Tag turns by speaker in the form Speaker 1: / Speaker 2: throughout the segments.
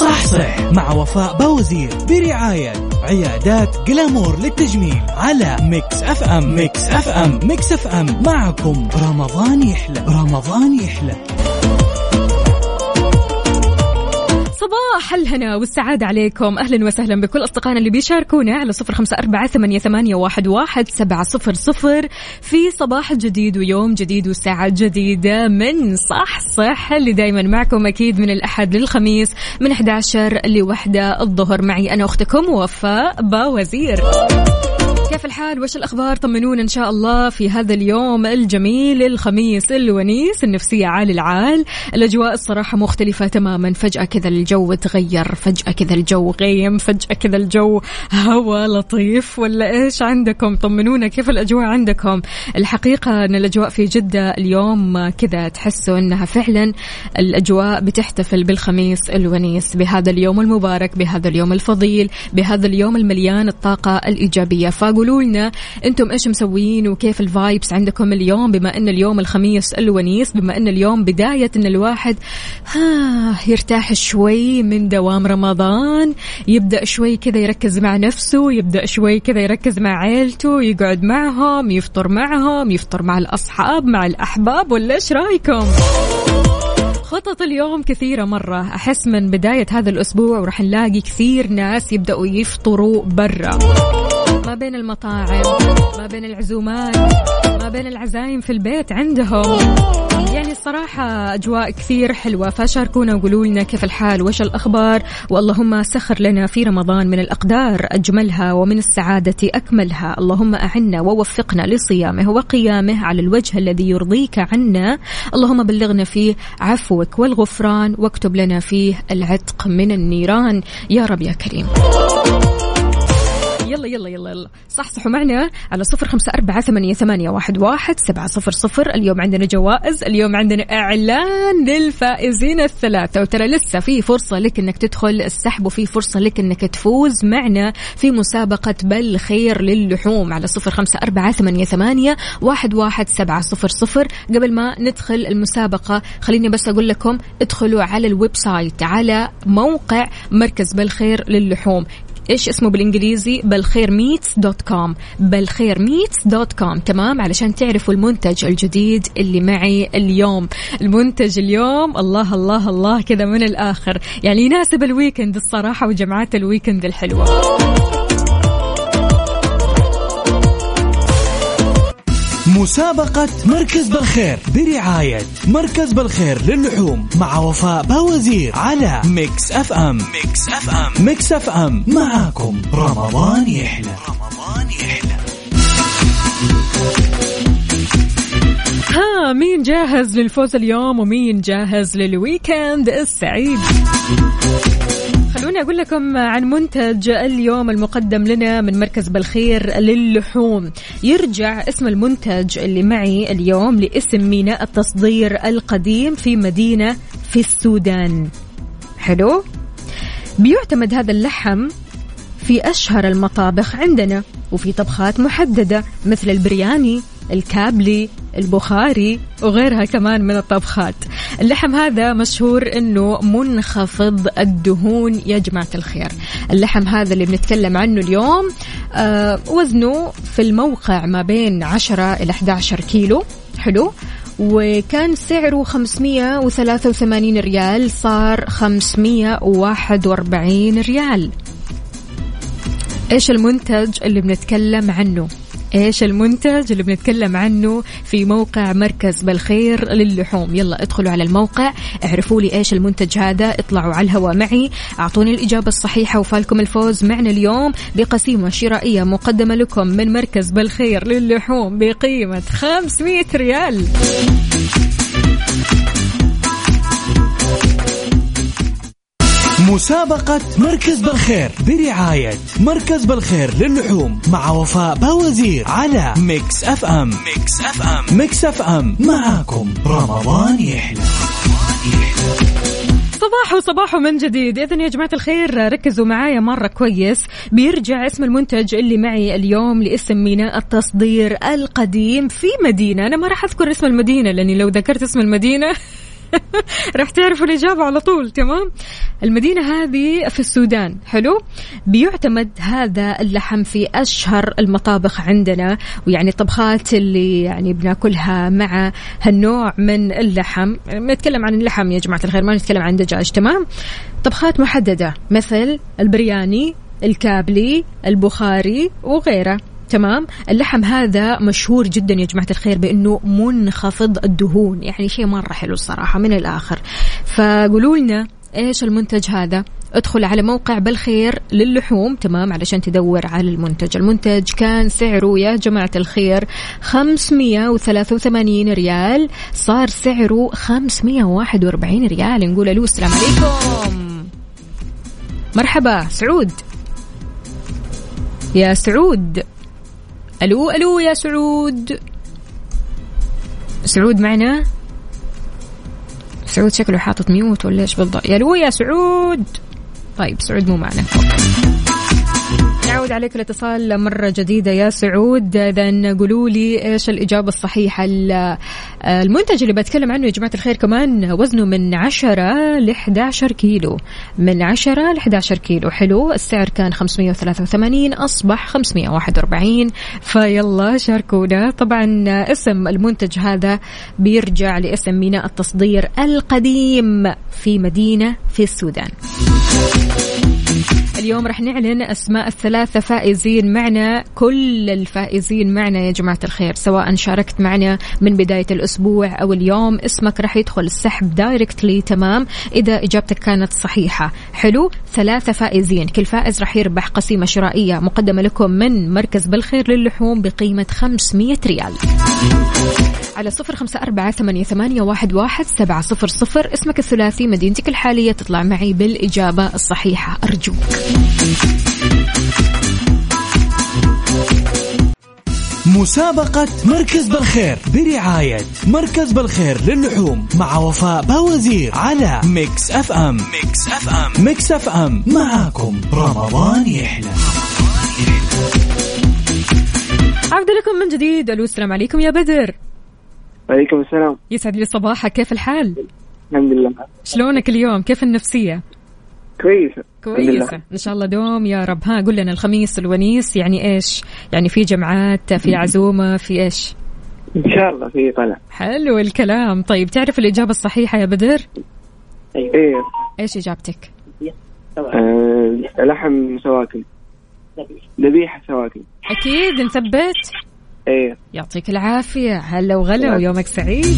Speaker 1: صح صح مع وفاء باوزير برعاية عيادات Glamour للتجميل على Mix FM. Mix FM. Mix FM. معكم رمضان يحلى. رمضان يحلى.
Speaker 2: صباح الهنا والسعادة عليكم. أهلا وسهلا بكل أصدقائنا اللي بيشاركونا على صفر خمسة أربعة ثمانية, واحد سبعة صفر صفر في صباح جديد ويوم جديد وساعة جديدة من صح صح اللي دايما معكم أكيد من الأحد للخميس من 11 لوحدة الظهر. معي أنا أختكم وفاء باوزير. كيف الحال؟ وش الأخبار؟ طمنونا إن شاء الله في هذا اليوم الجميل الخميس الونيس النفسية عال العال. الأجواء الصراحة مختلفة تماما. فجأة كذا الجو تغير فجأة كذا الجو غيم فجأة كذا الجو هوا لطيف. ولا إيش عندكم؟ طمنونا كيف الأجواء عندكم؟ الحقيقة أن الأجواء في جدة اليوم كذا تحسوا أنها فعلا الأجواء بتحتفل بالخميس الونيس بهذا اليوم المبارك بهذا اليوم الفضيل بهذا اليوم المليان الطاقة الإيجابية. فأقول قولوا لنا أنتم إيش مسويين وكيف ال vibes عندكم اليوم؟ بما ان اليوم الخميس الونيس بما ان اليوم بداية إن الواحد ها يرتاح شوي من دوام رمضان يبدأ شوي كذا يركز مع نفسه يبدأ شوي كذا يركز مع عيلته يقعد معهم يفطر معهم يفطر مع الأصحاب مع الأحباب ولا إيش رأيكم؟ خطط اليوم كثيرة مرة. أحس من بداية هذا الأسبوع وراح نلاقي كثير ناس يبدأوا يفطروا برا. ما بين المطاعم ما بين العزومات ما بين العزايم في البيت عندهم. يعني الصراحة أجواء كثير حلوة فشاركونا وقولوا لنا كيف الحال وش الأخبار؟ واللهم سخر لنا في رمضان من الأقدار أجملها ومن السعادة أكملها. اللهم أعنا ووفقنا لصيامه وقيامه على الوجه الذي يرضيك عنا. اللهم بلغنا فيه عفوك والغفران واكتب لنا فيه العتق من النيران. يا رب يا كريم. يلا يلا يلا يلا. صحصحوا معنا على صفر خمسة أربعة ثمانية, ثمانية واحد, واحد سبعة صفر صفر. اليوم عندنا جوائز اليوم عندنا إعلان للفائزين الثلاثة. وترى لسه في فرصة لك أنك تدخل السحب وفي فرصة لك أنك تفوز معنا في مسابقة بالخير للحوم على صفر خمسة أربعة ثمانية, ثمانية واحد, واحد سبعة صفر صفر. قبل ما ندخل المسابقة خليني بس أقول لكم ادخلوا على ال website على موقع مركز بالخير للحوم. إيش اسمه بالإنجليزي؟ بالخير meats dot com. بالخير meats dot com. تمام؟ علشان تعرفوا المنتج الجديد اللي معي اليوم. المنتج اليوم الله الله الله كذا من الآخر. يعني يناسب ال weekend الصراحة وجمعات ال weekend الحلوة.
Speaker 1: مسابقة مركز بالخير برعاية مركز بالخير للحوم مع وفاء باوزير على Mix FM. Mix FM. Mix FM. معاكم. رمضان يحلى. رمضان يحلى.
Speaker 2: ها مين جاهز للفوز اليوم ومين جاهز للويكند السعيد؟ خلوني أقول لكم عن منتج اليوم المقدم لنا من مركز بالخير للحوم. يرجع اسم المنتج اللي معي اليوم لاسم ميناء التصدير القديم في مدينة في السودان. حلو؟ بيعتمد هذا اللحم في أشهر المطابخ عندنا وفي طبخات محددة مثل البرياني الكابلي البخاري وغيرها كمان من الطبخات. اللحم هذا مشهور إنه منخفض الدهون يا جماعة الخير. اللحم هذا اللي بنتكلم عنه اليوم آه وزنه في الموقع ما بين 10 إلى 11 كيلو. حلو. وكان سعره 583 ريال صار 541 ريال. إيش المنتج اللي بنتكلم عنه؟ إيش المنتج اللي بنتكلم عنه في موقع مركز بالخير للحوم؟ يلا ادخلوا على الموقع اعرفوا لي إيش المنتج هذا اطلعوا على الهواء معي أعطوني الإجابة الصحيحة وفالكم الفوز معنا اليوم بقسيمة شرائية مقدمة لكم من مركز بالخير للحوم بقيمة 500 ريال.
Speaker 1: مسابقة مركز بالخير برعاية مركز بالخير للحوم مع وفاء باوزير على Mix FM. Mix FM. Mix FM. معاكم. رمضان يحلى.
Speaker 2: صباح وصباح من جديد. إذا يا جماعة الخير ركزوا معايا مرة كويس. بيرجع اسم المنتج اللي معي اليوم لاسم ميناء التصدير القديم في مدينة. أنا ما راح أذكر اسم المدينة لأني لو ذكرت اسم المدينة راح تعرفوا الإجابة على طول تمام؟ المدينة هذه في السودان حلو؟ بيعتمد هذا اللحم في أشهر المطابخ عندنا ويعني الطبخات اللي يعني بناكلها مع هالنوع من اللحم. نتكلم عن اللحم يا جماعة الخير ما نتكلم عن دجاج تمام؟ طبخات محددة مثل البرياني الكابلي البخاري وغيره. تمام؟ اللحم هذا مشهور جدا يا جماعة الخير بأنه منخفض الدهون يعني شيء مرة حلو الصراحة من الآخر. فقولوا لنا إيش المنتج هذا؟ ادخل على موقع بالخير للحوم تمام؟ علشان تدور على المنتج. المنتج كان سعره يا جماعة الخير 583 ريال صار سعره 541 ريال. نقول ألو السلام عليكم. مرحبا سعود. يا سعود. ألو ألو يا سعود. سعود معنا؟ سعود شكله حاطط ميوت ولا إيش بالضبط؟ يا ألو يا سعود. طيب سعود مو معنا. نعود عليك الاتصال مرة جديدة يا سعود. إذا قولوا لي إيش الإجابة الصحيحة المنتج اللي بتكلم عنه يا جماعة الخير كمان؟ وزنه من 10 ل 11 كيلو. من 10 ل 11 كيلو. حلو. السعر كان 583 أصبح 541 فيلا شاركونا. طبعا اسم المنتج هذا بيرجع لاسم ميناء التصدير القديم في مدينة في السودان. اليوم رح نعلن أسماء الثلاثة فائزين معنا كل الفائزين معنا يا جماعة الخير سواء شاركت معنا من بداية الأسبوع أو اليوم اسمك رح يدخل السحب دايركتلي تمام؟ إذا إجابتك كانت صحيحة. حلو؟ ثلاثة فائزين كل فائز رح يربح قسيمة شرائية مقدمة لكم من مركز بالخير للحوم بقيمة 500 ريال. على صفر خمسة أربعة ثمانية, ثمانية واحد, واحد سبعة صفر صفر. اسمك الثلاثي مدينتك الحالية تطلع معي بالإجابة الصحيحة. أرجوك
Speaker 1: مسابقة مركز بالخير. برعاية مركز بالخير للحوم مع وفاء باوزير على Mix FM. Mix FM. Mix FM. معاكم. رمضان يحلى.
Speaker 2: عودة لكم من جديد. ألو السلام عليكم يا بدر.
Speaker 3: وعليكم السلام
Speaker 2: يسعد لي صباحك كيف الحال؟
Speaker 3: الحمد لله
Speaker 2: شلونك اليوم؟ كيف النفسية؟
Speaker 3: كويسة
Speaker 2: كويسة إن شاء الله دوم يا رب ها قول لنا الخميس الونيس يعني إيش؟ يعني في جمعات في عزومة في إيش؟
Speaker 3: إن شاء الله في طلع
Speaker 2: حلو الكلام طيب تعرف الإجابة الصحيحة يا بدر؟
Speaker 3: إيه
Speaker 2: إيش إجابتك؟
Speaker 3: آه لحم سواكن ذبيحة سواكن
Speaker 2: أكيد نثبت
Speaker 3: إيه.
Speaker 2: يعطيك العافية. هلا وغلا ويومك سعيد.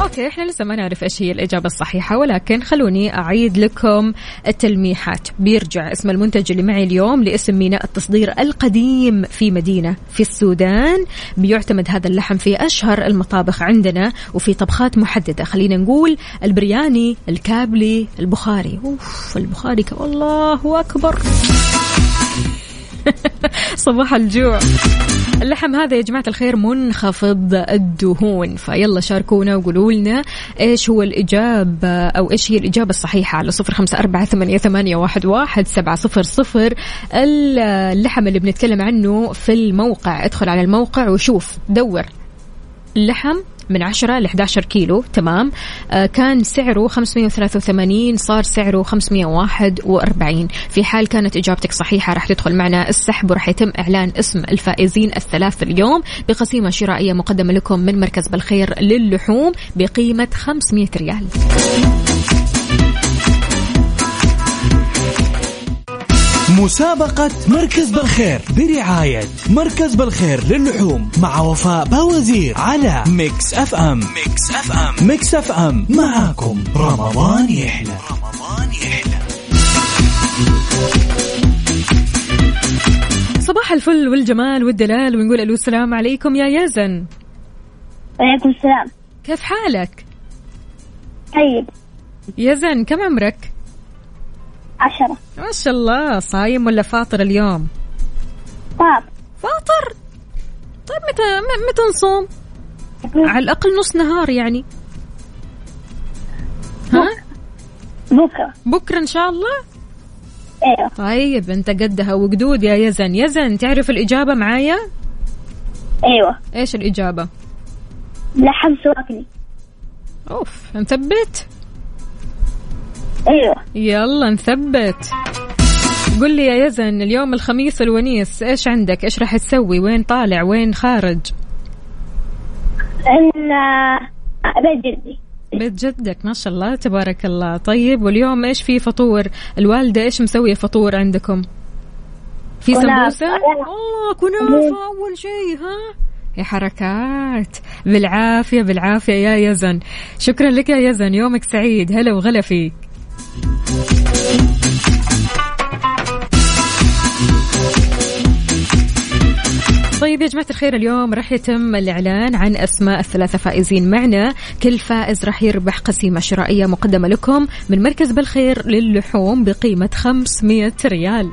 Speaker 2: أوكي إحنا لسه ما نعرف إيش هي الإجابة الصحيحة ولكن خلوني أعيد لكم التلميحات. بيرجع اسم المنتج اللي معي اليوم لاسم ميناء التصدير القديم في مدينة في السودان. بيعتمد هذا اللحم في أشهر المطابخ عندنا وفي طبخات محددة. خلينا نقول البرياني الكابلي البخاري. أوف البخاري والله أكبر. صباح الجوع. اللحم هذا يا جماعة الخير منخفض الدهون. فيلا شاركونا وقولوا لنا إيش هو الإجابة أو إيش هي الإجابة الصحيحة على صفر خمسة أربعة ثمانية, واحد سبعة صفر صفر. اللحم اللي بنتكلم عنه في الموقع. ادخل على الموقع وشوف. دور. اللحم من 10 ل 11 كيلو. تمام. آه كان سعره 583 صار سعره 541 في حال كانت إجابتك صحيحة راح تدخل معنا السحب وراح يتم إعلان اسم الفائزين الثلاث اليوم. بقسيمة شرائية مقدمة لكم من مركز بالخير للحوم بقيمة 500 ريال.
Speaker 1: مسابقة مركز بالخير برعاية مركز بالخير للحوم مع وفاء باوزير على Mix FM. Mix FM. Mix FM. معاكم. رمضان يحلى. رمضان يحلى.
Speaker 2: صباح الفل والجمال والدلال ونقول ألو السلام عليكم يا يزن
Speaker 4: وعليكم السلام.
Speaker 2: كيف حالك؟
Speaker 4: طيب.
Speaker 2: يزن كم عمرك؟
Speaker 4: عشرة
Speaker 2: ما شاء الله صايم ولا فاطر اليوم؟
Speaker 4: طاب
Speaker 2: فاطر طيب متى متى نصوم؟ على الأقل نص نهار يعني ها؟
Speaker 4: بكرة
Speaker 2: بكرة إن شاء الله؟
Speaker 4: أيوه
Speaker 2: طيب أنت قدها وقدود يا يزن يزن تعرف الإجابة معايا؟
Speaker 4: أيوه
Speaker 2: إيش الإجابة؟
Speaker 4: لحم سواكني
Speaker 2: أوف نثبت
Speaker 4: أيوه
Speaker 2: يلا نثبت. قل لي يا يزن اليوم الخميس الونيس إيش عندك؟ إيش راح تسوي؟ وين طالع؟ وين خارج؟
Speaker 4: إن بيت جدي.
Speaker 2: بيت جدك ما شاء الله تبارك الله. طيب واليوم إيش في فطور؟ الوالدة إيش مسوية فطور عندكم؟ في. سمبوسة؟ الله كنافة أول شيء ها؟ يا حركات. بالعافية بالعافية يا يزن. شكرا لك يا يزن يومك سعيد. هلا وغلا فيك. طيب يا جماعة الخير اليوم راح يتم الإعلان عن أسماء الثلاثة فائزين معنا. كل فائز راح يربح قسيمة شرائية مقدمة لكم من مركز بالخير للحوم بقيمة 500 ريال.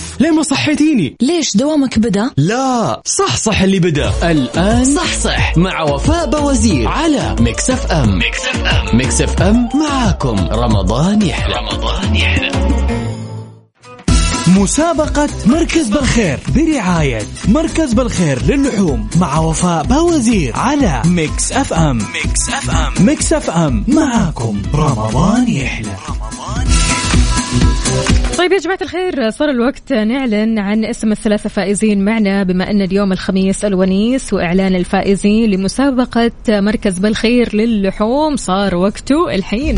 Speaker 5: ليه ما صحيتيني؟
Speaker 6: ليش دوامك بدأ؟
Speaker 5: لا صح صح اللي بدأ. الآن صح صح. مع وفاء باوزير على Mix FM Mix FM معاكم. رمضان يحلى. رمضان يحلى.
Speaker 1: مسابقة مركز بالخير برعاية مركز بالخير للحوم مع وفاء باوزير على Mix FM Mix FM Mix FM معاكم. رمضان يحلى.
Speaker 2: طيب يا جماعة الخير صار الوقت نعلن عن اسم الثلاثة فائزين معنا بما أن اليوم الخميس الونيس وإعلان الفائزين لمسابقة مركز بالخير للحوم صار وقته الحين.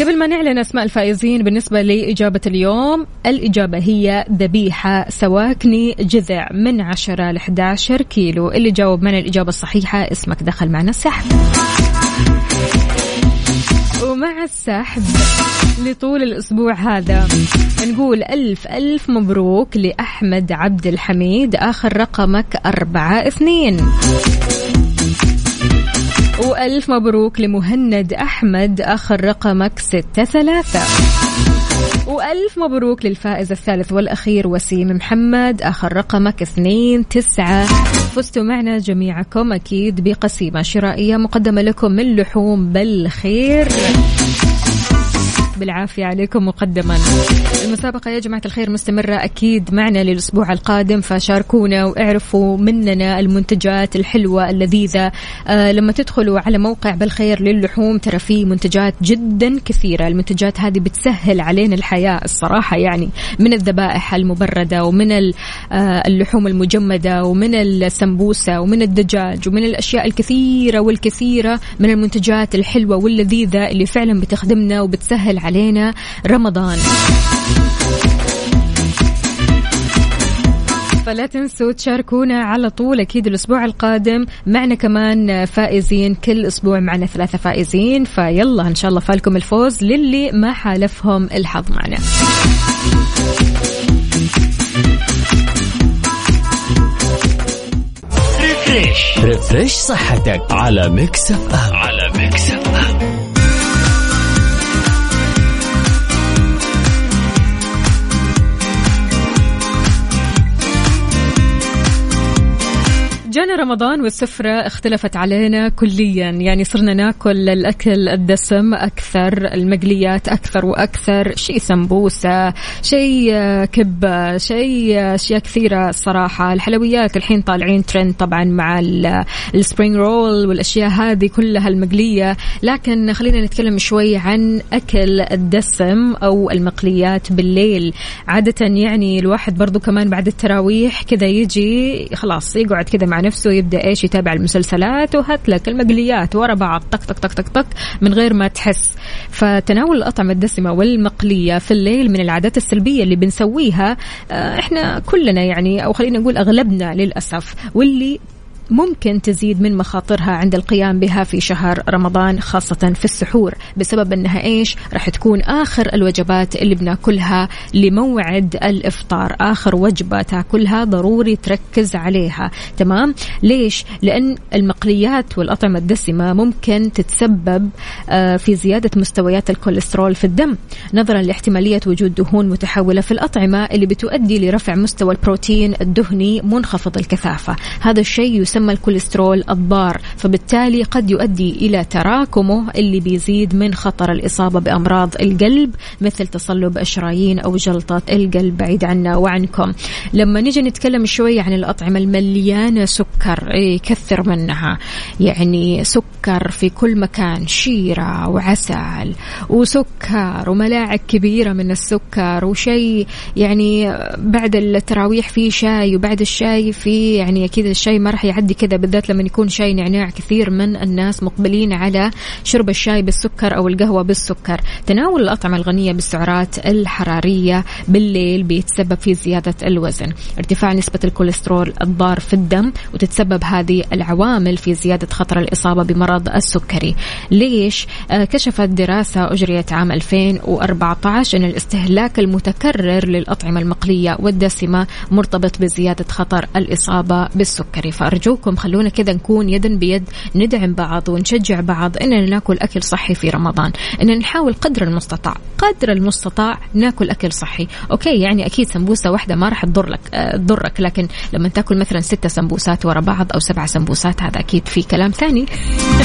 Speaker 2: قبل ما نعلن أسماء الفائزين بالنسبة لإجابة اليوم الإجابة هي ذبيحة سواكني جذع من 10 ل 11 كيلو. اللي جاوب معنا الإجابة الصحيحة اسمك دخل معنا السحب. ومع السحب لطول الأسبوع هذا. نقول ألف ألف مبروك لأحمد عبد الحميد آخر رقمك أربعة اثنين. وألف مبروك لمهند أحمد آخر رقمك ستة ثلاثة. وألف مبروك للفائز الثالث والأخير وسيم محمد. آخر رقمك اثنين تسعة. فزتوا معنا جميعكم أكيد بقسيمة شرائية مقدمة لكم من لحوم بالخير. بالعافية عليكم مقدما. المسابقة يا جماعة الخير مستمرة أكيد معنا للأسبوع القادم فشاركونا واعرفوا مننا المنتجات الحلوة اللذيذة. آه لما تدخلوا على موقع بالخير للحوم ترى فيه منتجات جدا كثيرة. المنتجات هذه بتسهل علينا الحياة الصراحة يعني من الذبائح المبردة ومن آه اللحوم المجمدة ومن السمبوسة ومن الدجاج ومن الأشياء الكثيرة والكثيرة من المنتجات الحلوة واللذيذة اللي فعلا بتخدمنا وبتسهل علينا رمضان. فلا تنسوا تشاركونا على طول أكيد الأسبوع القادم. معنا كمان فائزين كل أسبوع معنا ثلاثة فائزين. فيلا إن شاء الله فالكم الفوز للي ما حالفهم الحظ معنا.
Speaker 5: refresh refresh صحتك على Mix FM على Mix F
Speaker 2: جانا رمضان والسفرة اختلفت علينا كليا. يعني صرنا ناكل الأكل الدسم أكثر المقليات أكثر وأكثر. شيء سمبوسة شيء آه، كبة شيء آه، أشياء كثيرة الصراحة الحلويات الحين طالعين ترند طبعا مع ال- ال spring roll والأشياء هذه كلها المقلية. لكن خلينا نتكلم شوي عن أكل الدسم أو المقليات بالليل. عادة يعني الواحد برضو كمان بعد التراويح كذا يجي خلاص يقعد كذا مع نفسه. يبدأ إيش يتابع المسلسلات وهات لك المقليات ورا بعض طق طق طق طق طق من غير ما تحس. فتناول الأطعمة الدسمة والمقلية في الليل من العادات السلبية اللي بنسويها آه، إحنا كلنا يعني أو خلينا نقول أغلبنا للأسف واللي ممكن تزيد من مخاطرها عند القيام بها في شهر رمضان خاصة في السحور. بسبب أنها إيش؟ راح تكون آخر الوجبات اللي بناكلها لموعد الإفطار. آخر وجبة تاكلها ضروري تركز عليها. تمام؟ ليش؟ لأن المقليات والأطعمة الدسمة ممكن تتسبب آه، في زيادة مستويات الكوليسترول في الدم. نظرا لاحتمالية وجود دهون متحولة في الأطعمة اللي بتؤدي لرفع مستوى البروتين الدهني منخفض الكثافة. هذا الشيء يسمى الكوليسترول الضار فبالتالي قد يؤدي إلى تراكمه اللي بيزيد من خطر الإصابة بأمراض القلب مثل تصلب الشرايين أو جلطة القلب بعيد عنا وعنكم. لما نيجي نتكلم شوي عن الأطعمة المليانة سكر إيه كثر منها. يعني سكر في كل مكان شيرة وعسل وسكر وملاعق كبيرة من السكر وشيء يعني بعد التراويح في شاي وبعد الشاي في يعني أكيد الشاي ما راح يعدي كذا بالذات لما يكون شاي نعناع كثير من الناس مقبلين على شرب الشاي بالسكر أو القهوة بالسكر. تناول الأطعمة الغنية بالسعرات الحرارية بالليل بيتسبب في زيادة الوزن. ارتفاع نسبة الكوليسترول الضار في الدم وتتسبب هذه العوامل في زيادة خطر الإصابة بمرض السكري. ليش؟ آه كشفت دراسة أجريت عام 2014 أن الاستهلاك المتكرر للأطعمة المقلية والدسمة مرتبط بزيادة خطر الإصابة بالسكري. فأرجوكم خلونا كذا نكون يدا بيد ندعم بعض ونشجع بعض أننا ناكل أكل صحي في رمضان. أننا نحاول قدر المستطاع قدر المستطاع ناكل أكل صحي. okay يعني أكيد سمبوسة واحدة ما راح تضر لك آه، تضرك لكن لما تاكل مثلا ستة سمبوسات ورا بعض أو سبع سمبوسات هذا أكيد في كلام ثاني.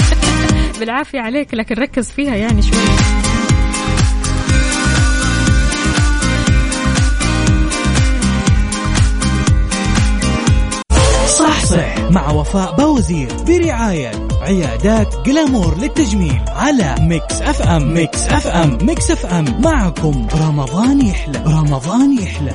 Speaker 2: بالعافية عليك لكن ركز فيها يعني شوي.
Speaker 1: صح مع وفاء بوزير برعاية عيادات جلامور للتجميل على Mix FM. Mix FM. Mix FM. معكم رمضان يحلى. رمضان يحلى.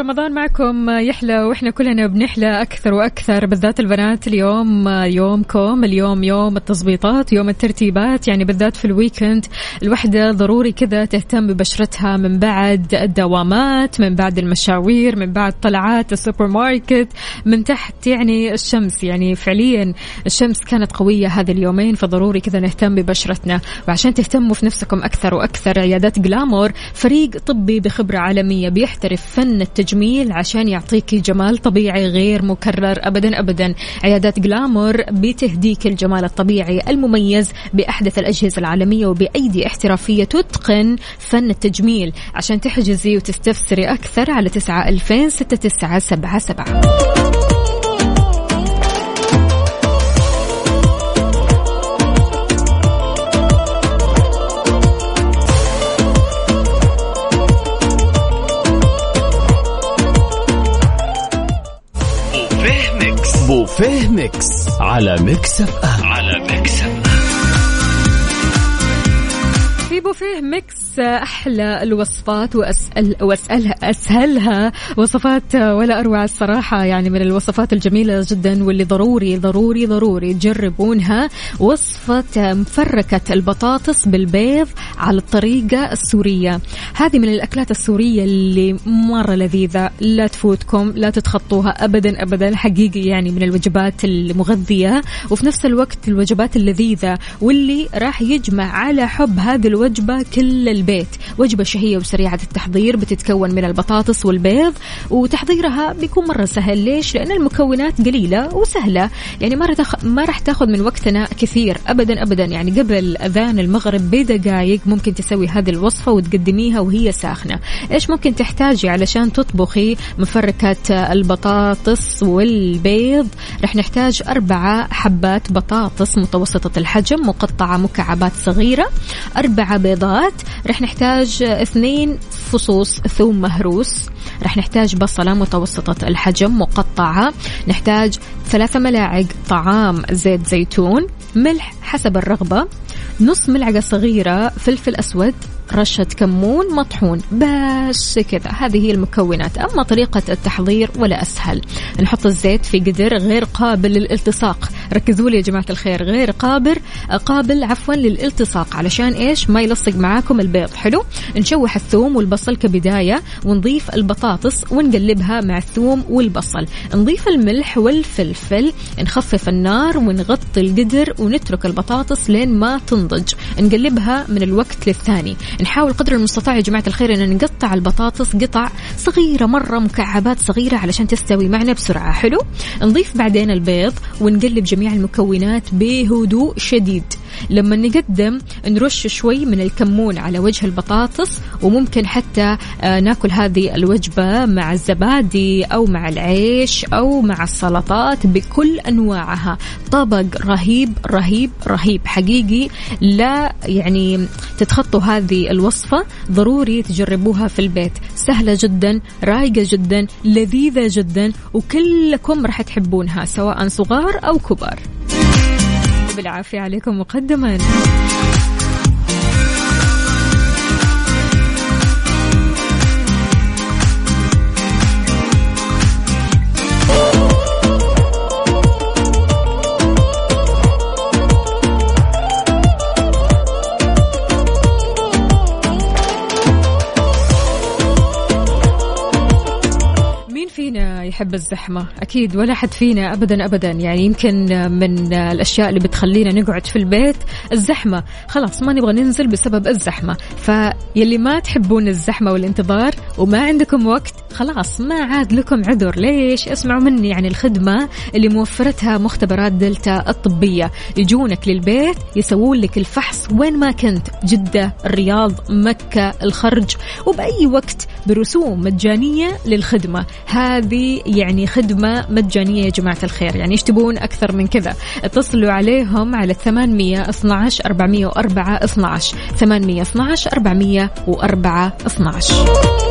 Speaker 2: رمضان معكم يحلى وإحنا كلنا بنحلى أكثر وأكثر بالذات البنات. اليوم يومكم اليوم يوم التظبيطات يوم الترتيبات يعني بالذات في ال weekend. الوحدة ضروري كذا تهتم ببشرتها من بعد الدوامات من بعد المشاوير من بعد طلعات السوبر ماركت من تحت يعني الشمس. يعني فعليا الشمس كانت قوية هذه اليومين فضروري كذا نهتم ببشرتنا. وعشان تهتموا في نفسكم أكثر وأكثر عيادات جلامور فريق طبي بخبرة عالمية بيحترف فن التجميل عشان يعطيكي جمال طبيعي غير مكرر ابدا ابدا. عيادات جلامور بتهديك الجمال الطبيعي المميز بأحدث الأجهزة العالمية وبأيدي احترافية تتقن فن التجميل. عشان تحجزي وتستفسري أكثر على تسعة ألفين ستة تسعة سبعة سبعة
Speaker 5: بوفيه Mix. على Mix FM. على Mix F
Speaker 2: في بوفيه Mix أحلى الوصفات واسال واسالها أسهلها وصفات ولا أروع الصراحة يعني من الوصفات الجميلة جدا واللي ضروري ضروري ضروري. تجربونها وصفة مفركة البطاطس بالبيض على الطريقة السورية. هذه من الأكلات السورية اللي مرة لذيذة. لا تفوتكم لا تتخطوها ابدا ابدا. حقيقي يعني من الوجبات المغذية. وفي نفس الوقت الوجبات اللذيذة واللي راح يجمع على حب هذه الوجبة كل البيت. وجبة شهية وسريعة التحضير بتتكون من البطاطس والبيض وتحضيرها بيكون مرة سهل. ليش؟ لأن المكونات قليلة وسهلة. يعني ما رتخ... ما راح تاخذ من وقتنا كثير. أبدا أبدا. يعني قبل أذان المغرب بدقائق ممكن تسوي هذه الوصفة وتقدميها وهي ساخنة. إيش ممكن تحتاجي علشان تطبخي مفركة البطاطس والبيض؟ راح نحتاج أربعة حبات بطاطس متوسطة الحجم مقطعة مكعبات صغيرة أربعة بيضات رح نحتاج اثنين فصوص ثوم مهروس. رح نحتاج بصلة متوسطة الحجم مقطعة. نحتاج ثلاثة ملاعق طعام زيت زيتون. ملح حسب الرغبة. نص ملعقة صغيرة فلفل أسود. رشة كمون مطحون بس كذا. هذه هي المكونات. أما طريقة التحضير ولا أسهل. نحط الزيت في قدر غير قابل للالتصاق. ركزوا لي يا جماعة الخير غير قابل قابل عفوا للالتصاق. علشان إيش؟ ما يلصق معاكم البيض. حلو؟ نشوح الثوم والبصل كبداية ونضيف البطاطس ونقلبها مع الثوم والبصل. نضيف الملح والفلفل نخفف النار ونغطي القدر ونترك البطاطس لين ما تنضج. نقلبها من الوقت للثاني. نحاول قدر المستطاع يا جماعة الخير أن نقطع البطاطس قطع صغيرة مرة مكعبات صغيرة علشان تستوي معنا بسرعة. حلو؟ نضيف بعدين البيض ونقلب جميع المكونات بهدوء شديد. لما نقدم نرش شوي من الكمون على وجه البطاطس وممكن حتى آه، ناكل هذه الوجبة مع الزبادي أو مع العيش أو مع السلطات بكل أنواعها. طبق رهيب رهيب رهيب. حقيقي لا يعني تتخطوا هذه الوصفة ضروري تجربوها في البيت. سهلة جدا رايقة جدا لذيذة جدا وكلكم راح تحبونها سواء صغار أو كبار. بالعافية عليكم مقدما. يحب الزحمة. أكيد ولا حد فينا أبدا أبدا. يعني يمكن من الأشياء اللي بتخلينا نقعد في البيت الزحمة. خلاص ما نبغى ننزل بسبب الزحمة. فيلي ما تحبون الزحمة والانتظار وما عندكم وقت خلاص ما عاد لكم عذر. ليش؟ اسمعوا مني. يعني الخدمة اللي موفرتها مختبرات دلتا الطبية. يجونك للبيت يسوون لك الفحص وين ما كنت. جدة الرياض مكة الخرج. وبأي وقت برسوم مجانية للخدمة. هذه يعني خدمة مجانية يا جماعة الخير يعني إيش تبون أكثر من كذا؟ اتصلوا عليهم على 800 12 404 12 800 12 404 12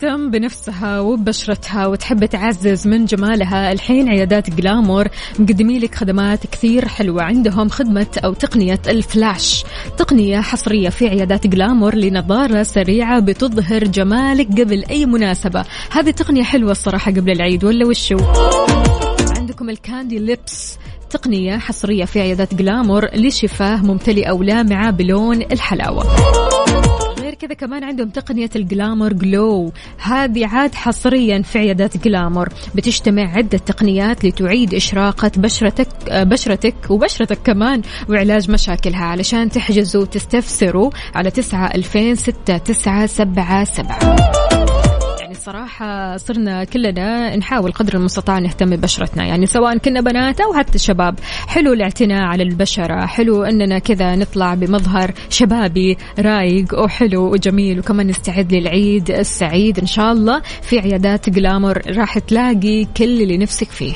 Speaker 2: تهتم بنفسها وببشرتها وتحب تعزز من جمالها. الحين عيادات جلامور مقدمين لك خدمات كثير حلوة. عندهم خدمة أو تقنية الفلاش. تقنية حصرية في عيادات جلامور لنظارة سريعة بتظهر جمالك قبل أي مناسبة. هذه تقنية حلوة الصراحة قبل العيد ولا وشو؟ عندكم الكاندي ليبس تقنية حصرية في عيادات جلامور لشفاه ممتلئة ولامعة بلون الحلاوة. كذا كمان عندهم تقنية الجلامور جلو هذه عاد حصريا في عيادات جلامور بتجتمع عدة تقنيات لتعيد إشراقة بشرتك بشرتك وبشرتك كمان وعلاج مشاكلها. علشان تحجزوا وتستفسروا على تسعة ألفين ستة تسعة سبعة سبعة. صراحة صرنا كلنا نحاول قدر المستطاع نهتم ببشرتنا. يعني سواء كنا بنات أو حتى شباب. حلو الاعتناء على البشرة. حلو أننا كذا نطلع بمظهر شبابي رايق وحلو وجميل. وكمان نستعد للعيد السعيد إن شاء الله في عيادات جلامر راح تلاقي كل اللي نفسك فيه.